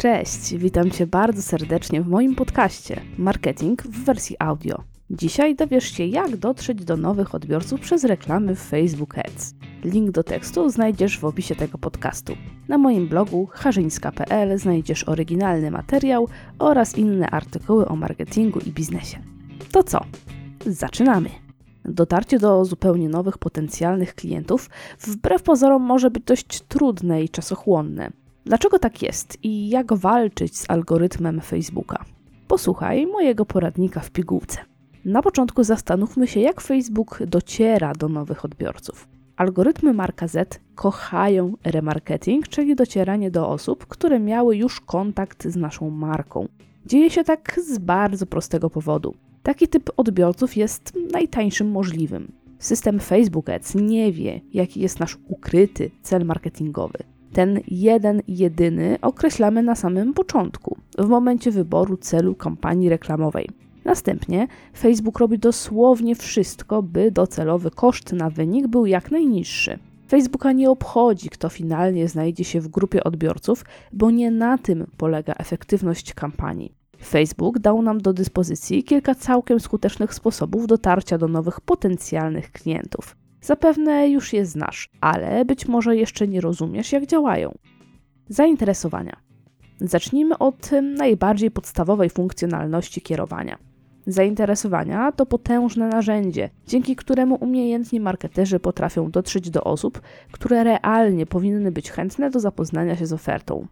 Cześć, witam Cię bardzo serdecznie w moim podcaście Marketing w wersji audio. Dzisiaj dowiesz się, jak dotrzeć do nowych odbiorców przez reklamy w Facebook Ads. Link do tekstu znajdziesz w opisie tego podcastu. Na moim blogu harzyńska.pl znajdziesz oryginalny materiał oraz inne artykuły o marketingu i biznesie. To co? Zaczynamy! Dotarcie do zupełnie nowych potencjalnych klientów wbrew pozorom może być dość trudne i czasochłonne. Dlaczego tak jest i jak walczyć z algorytmem Facebooka? Posłuchaj mojego poradnika w pigułce. Na początku zastanówmy się, jak Facebook dociera do nowych odbiorców. Algorytmy marka Z kochają remarketing, czyli docieranie do osób, które miały już kontakt z naszą marką. Dzieje się tak z bardzo prostego powodu. Taki typ odbiorców jest najtańszym możliwym. System Facebook Ads nie wie, jaki jest nasz ukryty cel marketingowy. Ten jeden, jedyny określamy na samym początku, w momencie wyboru celu kampanii reklamowej. Następnie Facebook robi dosłownie wszystko, by docelowy koszt na wynik był jak najniższy. Facebooka nie obchodzi, kto finalnie znajdzie się w grupie odbiorców, bo nie na tym polega efektywność kampanii. Facebook dał nam do dyspozycji kilka całkiem skutecznych sposobów dotarcia do nowych potencjalnych klientów. Zapewne już je znasz, ale być może jeszcze nie rozumiesz, jak działają. Zainteresowania. Zacznijmy od najbardziej podstawowej funkcjonalności kierowania. Zainteresowania to potężne narzędzie, dzięki któremu umiejętni marketerzy potrafią dotrzeć do osób, które realnie powinny być chętne do zapoznania się z ofertą.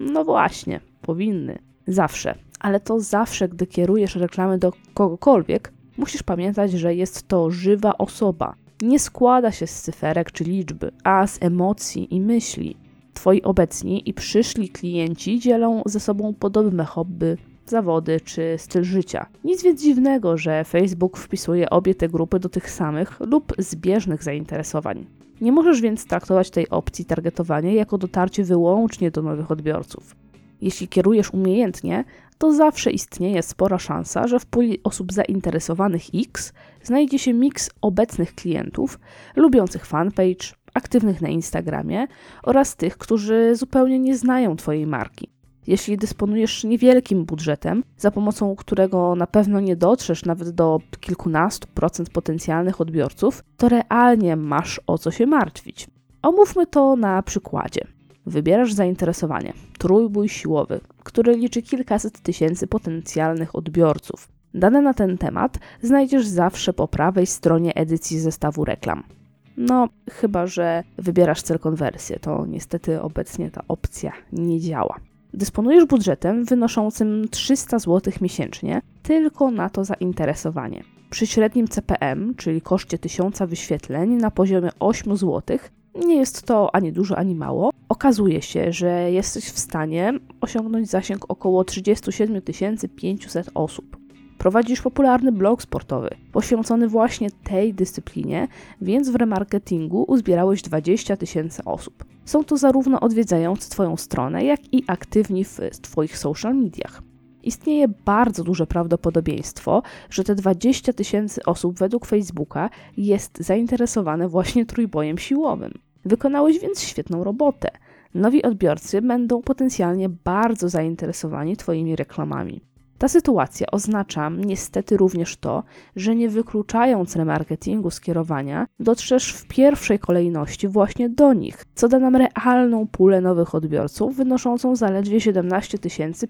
No właśnie, powinny. Zawsze. Ale to zawsze, gdy kierujesz reklamy do kogokolwiek, musisz pamiętać, że jest to żywa osoba, nie składa się z cyferek czy liczby, a z emocji i myśli. Twoi obecni i przyszli klienci dzielą ze sobą podobne hobby, zawody czy styl życia. Nic więc dziwnego, że Facebook wpisuje obie te grupy do tych samych lub zbieżnych zainteresowań. Nie możesz więc traktować tej opcji targetowania jako dotarcie wyłącznie do nowych odbiorców. Jeśli kierujesz umiejętnie, to zawsze istnieje spora szansa, że w puli osób zainteresowanych X znajdzie się miks obecnych klientów, lubiących fanpage, aktywnych na Instagramie oraz tych, którzy zupełnie nie znają Twojej marki. Jeśli dysponujesz niewielkim budżetem, za pomocą którego na pewno nie dotrzesz nawet do kilkunastu procent potencjalnych odbiorców, to realnie masz o co się martwić. Omówmy to na przykładzie. Wybierasz zainteresowanie trójbój siłowy, który liczy kilkaset tysięcy potencjalnych odbiorców. Dane na ten temat znajdziesz zawsze po prawej stronie edycji zestawu reklam. No, chyba że wybierasz cel konwersję, to niestety obecnie ta opcja nie działa. Dysponujesz budżetem wynoszącym 300 zł miesięcznie tylko na to zainteresowanie. Przy średnim CPM, czyli koszcie 1000 wyświetleń na poziomie 8 zł, nie jest to ani dużo, ani mało. Okazuje się, że jesteś w stanie osiągnąć zasięg około 37 500 osób. Prowadzisz popularny blog sportowy poświęcony właśnie tej dyscyplinie, więc w remarketingu uzbierałeś 20 tysięcy osób. Są to zarówno odwiedzający Twoją stronę, jak i aktywni w Twoich social mediach. Istnieje bardzo duże prawdopodobieństwo, że te 20 tysięcy osób według Facebooka jest zainteresowane właśnie trójbojem siłowym. Wykonałeś więc świetną robotę. Nowi odbiorcy będą potencjalnie bardzo zainteresowani Twoimi reklamami. Ta sytuacja oznacza niestety również to, że nie wykluczając remarketingu skierowania, dotrzesz w pierwszej kolejności właśnie do nich, co da nam realną pulę nowych odbiorców wynoszącą zaledwie 17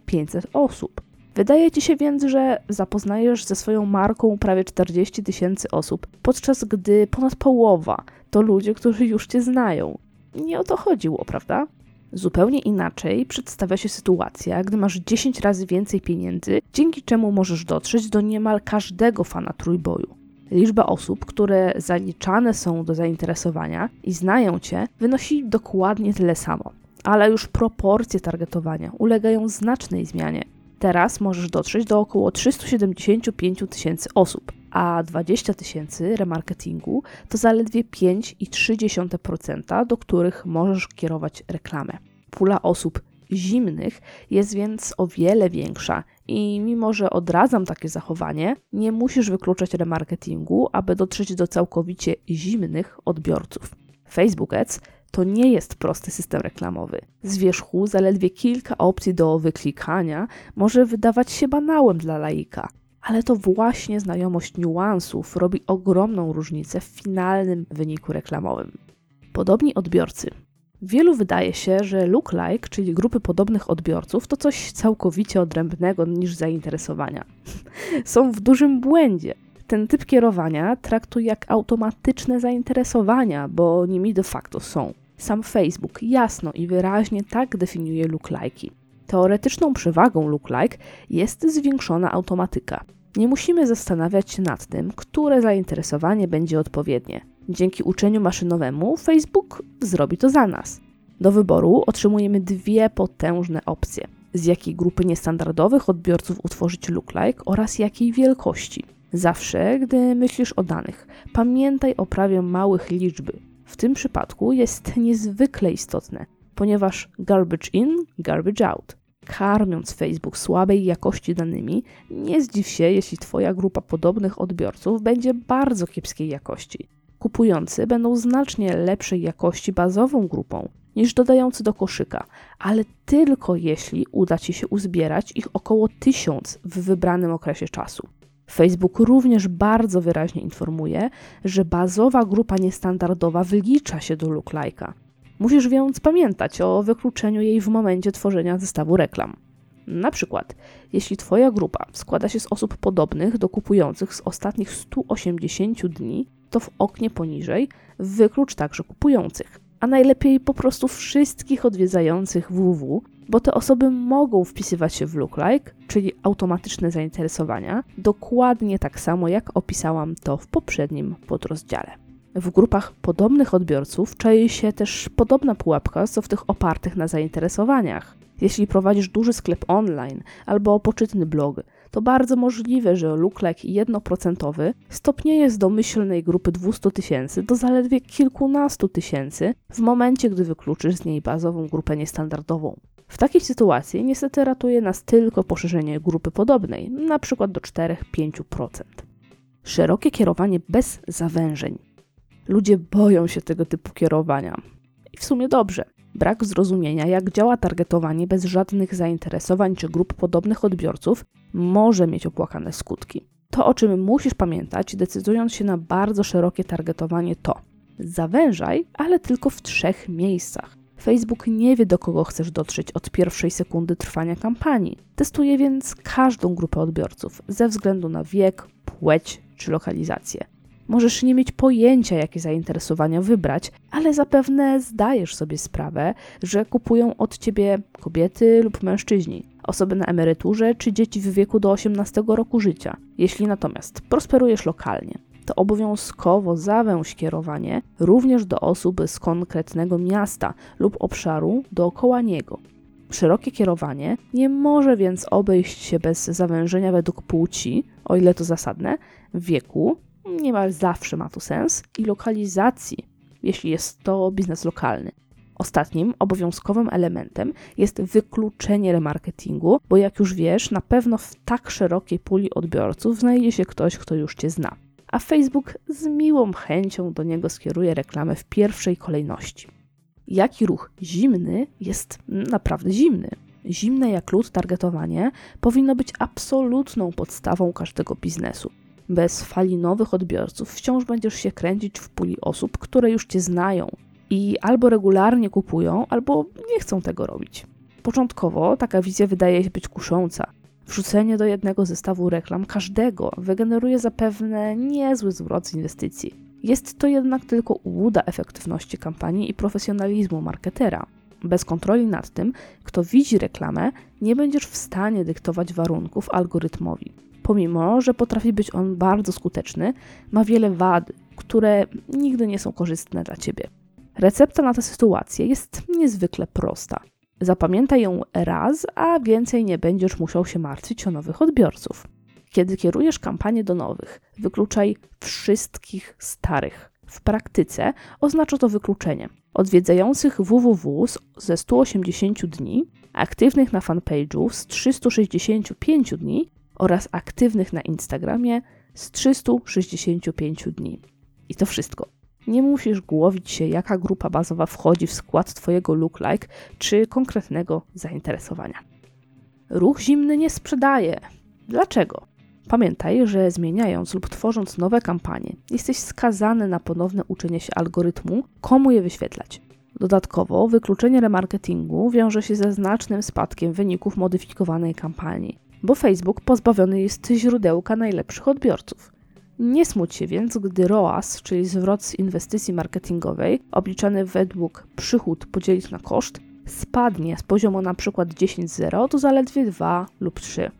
500 osób. Wydaje ci się więc, że zapoznajesz ze swoją marką prawie 40 tysięcy osób, podczas gdy ponad połowa to ludzie, którzy już cię znają. Nie o to chodziło, prawda? Zupełnie inaczej przedstawia się sytuacja, gdy masz 10 razy więcej pieniędzy, dzięki czemu możesz dotrzeć do niemal każdego fana trójboju. Liczba osób, które zaliczane są do zainteresowania i znają cię, wynosi dokładnie tyle samo, ale już proporcje targetowania ulegają znacznej zmianie. Teraz możesz dotrzeć do około 375 tysięcy osób, a 20 tysięcy remarketingu to zaledwie 5,3%, do których możesz kierować reklamę. Pula osób zimnych jest więc o wiele większa i mimo, że odradzam takie zachowanie, nie musisz wykluczać remarketingu, aby dotrzeć do całkowicie zimnych odbiorców. Facebook Ads To nie jest prosty system reklamowy. Z wierzchu zaledwie kilka opcji do wyklikania może wydawać się banałem dla laika, ale to właśnie znajomość niuansów robi ogromną różnicę w finalnym wyniku reklamowym. Podobni odbiorcy. Wielu wydaje się, że lookalike, czyli grupy podobnych odbiorców, to coś całkowicie odrębnego niż zainteresowania. Są w dużym błędzie. Ten typ kierowania traktuje jak automatyczne zainteresowania, bo nimi de facto są. Sam Facebook jasno i wyraźnie tak definiuje lookalike'i. Teoretyczną przewagą lookalike jest zwiększona automatyka. Nie musimy zastanawiać się nad tym, które zainteresowanie będzie odpowiednie. Dzięki uczeniu maszynowemu Facebook zrobi to za nas. Do wyboru otrzymujemy dwie potężne opcje: z jakiej grupy niestandardowych odbiorców utworzyć lookalike oraz jakiej wielkości. Zawsze, gdy myślisz o danych, pamiętaj o prawie małych liczby. W tym przypadku jest niezwykle istotne, ponieważ garbage in, garbage out. Karmiąc Facebook słabej jakości danymi, nie zdziw się, jeśli Twoja grupa podobnych odbiorców będzie bardzo kiepskiej jakości. Kupujący będą znacznie lepszej jakości bazową grupą niż dodający do koszyka, ale tylko jeśli uda Ci się uzbierać ich około tysiąc w wybranym okresie czasu. Facebook również bardzo wyraźnie informuje, że bazowa grupa niestandardowa wylicza się do lookalike'a. Musisz więc pamiętać o wykluczeniu jej w momencie tworzenia zestawu reklam. Na przykład, jeśli Twoja grupa składa się z osób podobnych do kupujących z ostatnich 180 dni, to w oknie poniżej wyklucz także kupujących, a najlepiej po prostu wszystkich odwiedzających www, bo te osoby mogą wpisywać się w lookalike, czyli automatyczne zainteresowania, dokładnie tak samo jak opisałam to w poprzednim podrozdziale. W grupach podobnych odbiorców czai się też podobna pułapka, co w tych opartych na zainteresowaniach. Jeśli prowadzisz duży sklep online albo poczytny blog, to bardzo możliwe, że lookalike jednoprocentowy stopnieje z domyślnej grupy 200 tysięcy do zaledwie kilkunastu tysięcy w momencie, gdy wykluczysz z niej bazową grupę niestandardową. W takiej sytuacji niestety ratuje nas tylko poszerzenie grupy podobnej, przykład do 4-5%. Szerokie kierowanie bez zawężeń. Ludzie boją się tego typu kierowania. I w sumie dobrze. Brak zrozumienia, jak działa targetowanie bez żadnych zainteresowań czy grup podobnych odbiorców, może mieć opłakane skutki. To, o czym musisz pamiętać, decydując się na bardzo szerokie targetowanie, to zawężaj, ale tylko w trzech miejscach. Facebook nie wie, do kogo chcesz dotrzeć od pierwszej sekundy trwania kampanii. Testuje więc każdą grupę odbiorców ze względu na wiek, płeć czy lokalizację. Możesz nie mieć pojęcia, jakie zainteresowania wybrać, ale zapewne zdajesz sobie sprawę, że kupują od ciebie kobiety lub mężczyźni, osoby na emeryturze czy dzieci w wieku do 18 roku życia. Jeśli natomiast prosperujesz lokalnie, to obowiązkowo zawęź kierowanie również do osób z konkretnego miasta lub obszaru dookoła niego. Szerokie kierowanie nie może więc obejść się bez zawężenia według płci, o ile to zasadne, wieku, niemal zawsze ma to sens, i lokalizacji, jeśli jest to biznes lokalny. Ostatnim obowiązkowym elementem jest wykluczenie remarketingu, bo jak już wiesz, na pewno w tak szerokiej puli odbiorców znajdzie się ktoś, kto już cię zna. A Facebook z miłą chęcią do niego skieruje reklamę w pierwszej kolejności. Jaki ruch zimny jest naprawdę zimny? Zimne jak lód targetowanie powinno być absolutną podstawą każdego biznesu. Bez fali nowych odbiorców wciąż będziesz się kręcić w puli osób, które już cię znają i albo regularnie kupują, albo nie chcą tego robić. Początkowo taka wizja wydaje się być kusząca. Wrzucenie do jednego zestawu reklam każdego wygeneruje zapewne niezły zwrot z inwestycji. Jest to jednak tylko ułuda efektywności kampanii i profesjonalizmu marketera. Bez kontroli nad tym, kto widzi reklamę, nie będziesz w stanie dyktować warunków algorytmowi. Pomimo, że potrafi być on bardzo skuteczny, ma wiele wad, które nigdy nie są korzystne dla ciebie. Recepta na tę sytuację jest niezwykle prosta. Zapamiętaj ją raz, a więcej nie będziesz musiał się martwić o nowych odbiorców. Kiedy kierujesz kampanię do nowych, wykluczaj wszystkich starych. W praktyce oznacza to wykluczenie odwiedzających www ze 180 dni, aktywnych na fanpage'u z 365 dni oraz aktywnych na Instagramie z 365 dni. I to wszystko. Nie musisz głowić się, jaka grupa bazowa wchodzi w skład Twojego look-like czy konkretnego zainteresowania. Ruch zimny nie sprzedaje. Dlaczego? Pamiętaj, że zmieniając lub tworząc nowe kampanie, jesteś skazany na ponowne uczenie się algorytmu, komu je wyświetlać. Dodatkowo, wykluczenie remarketingu wiąże się ze znacznym spadkiem wyników modyfikowanej kampanii, bo Facebook pozbawiony jest źródełka najlepszych odbiorców. Nie smuć się więc, gdy ROAS, czyli zwrot z inwestycji marketingowej, obliczany według przychód podzielić na koszt, spadnie z poziomu np. 10,0 do zaledwie 2 lub 3.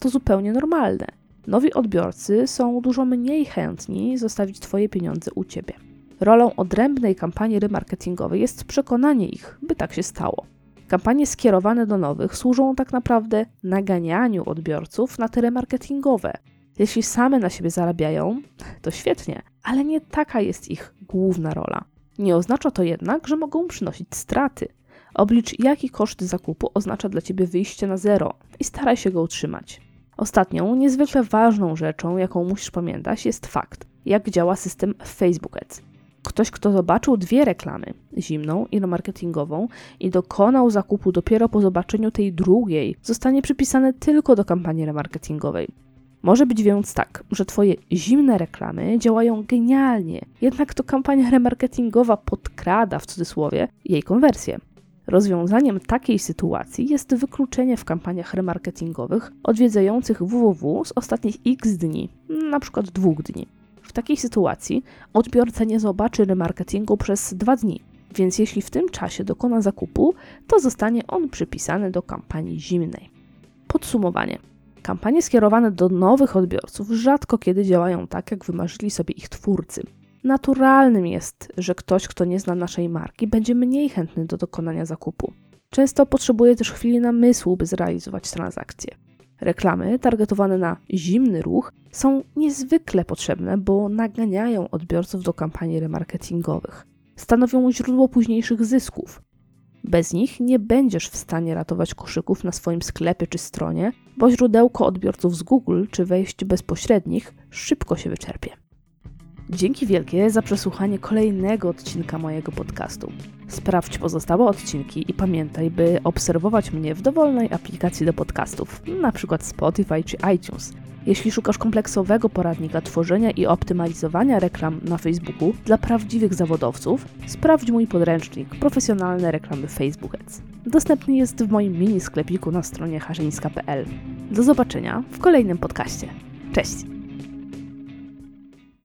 To zupełnie normalne. Nowi odbiorcy są dużo mniej chętni zostawić Twoje pieniądze u Ciebie. Rolą odrębnej kampanii remarketingowej jest przekonanie ich, by tak się stało. Kampanie skierowane do nowych służą tak naprawdę naganianiu odbiorców na te remarketingowe. Jeśli same na siebie zarabiają, to świetnie, ale nie taka jest ich główna rola. Nie oznacza to jednak, że mogą przynosić straty. Oblicz, jaki koszt zakupu oznacza dla Ciebie wyjście na zero i staraj się go utrzymać. Ostatnią, niezwykle ważną rzeczą, jaką musisz pamiętać, jest fakt, jak działa system Facebook Ads. Ktoś, kto zobaczył dwie reklamy, zimną i marketingową, i dokonał zakupu dopiero po zobaczeniu tej drugiej, zostanie przypisany tylko do kampanii remarketingowej. Może być więc tak, że Twoje zimne reklamy działają genialnie, jednak to kampania remarketingowa podkrada w cudzysłowie jej konwersję. Rozwiązaniem takiej sytuacji jest wykluczenie w kampaniach remarketingowych odwiedzających www z ostatnich x dni, np. dwóch dni. W takiej sytuacji odbiorca nie zobaczy remarketingu przez dwa dni, więc jeśli w tym czasie dokona zakupu, to zostanie on przypisany do kampanii zimnej. Podsumowanie. Kampanie skierowane do nowych odbiorców rzadko kiedy działają tak, jak wymarzyli sobie ich twórcy. Naturalnym jest, że ktoś, kto nie zna naszej marki, będzie mniej chętny do dokonania zakupu. Często potrzebuje też chwili namysłu, by zrealizować transakcję. Reklamy targetowane na zimny ruch są niezwykle potrzebne, bo naganiają odbiorców do kampanii remarketingowych. Stanowią źródło późniejszych zysków. Bez nich nie będziesz w stanie ratować koszyków na swoim sklepie czy stronie, bo źródełko odbiorców z Google czy wejść bezpośrednich szybko się wyczerpie. Dzięki wielkie za przesłuchanie kolejnego odcinka mojego podcastu. Sprawdź pozostałe odcinki i pamiętaj, by obserwować mnie w dowolnej aplikacji do podcastów, np. Spotify czy iTunes. Jeśli szukasz kompleksowego poradnika tworzenia i optymalizowania reklam na Facebooku dla prawdziwych zawodowców, sprawdź mój podręcznik Profesjonalne reklamy Facebook Ads. Dostępny jest w moim mini sklepiku na stronie harzyńska.pl. Do zobaczenia w kolejnym podcaście. Cześć!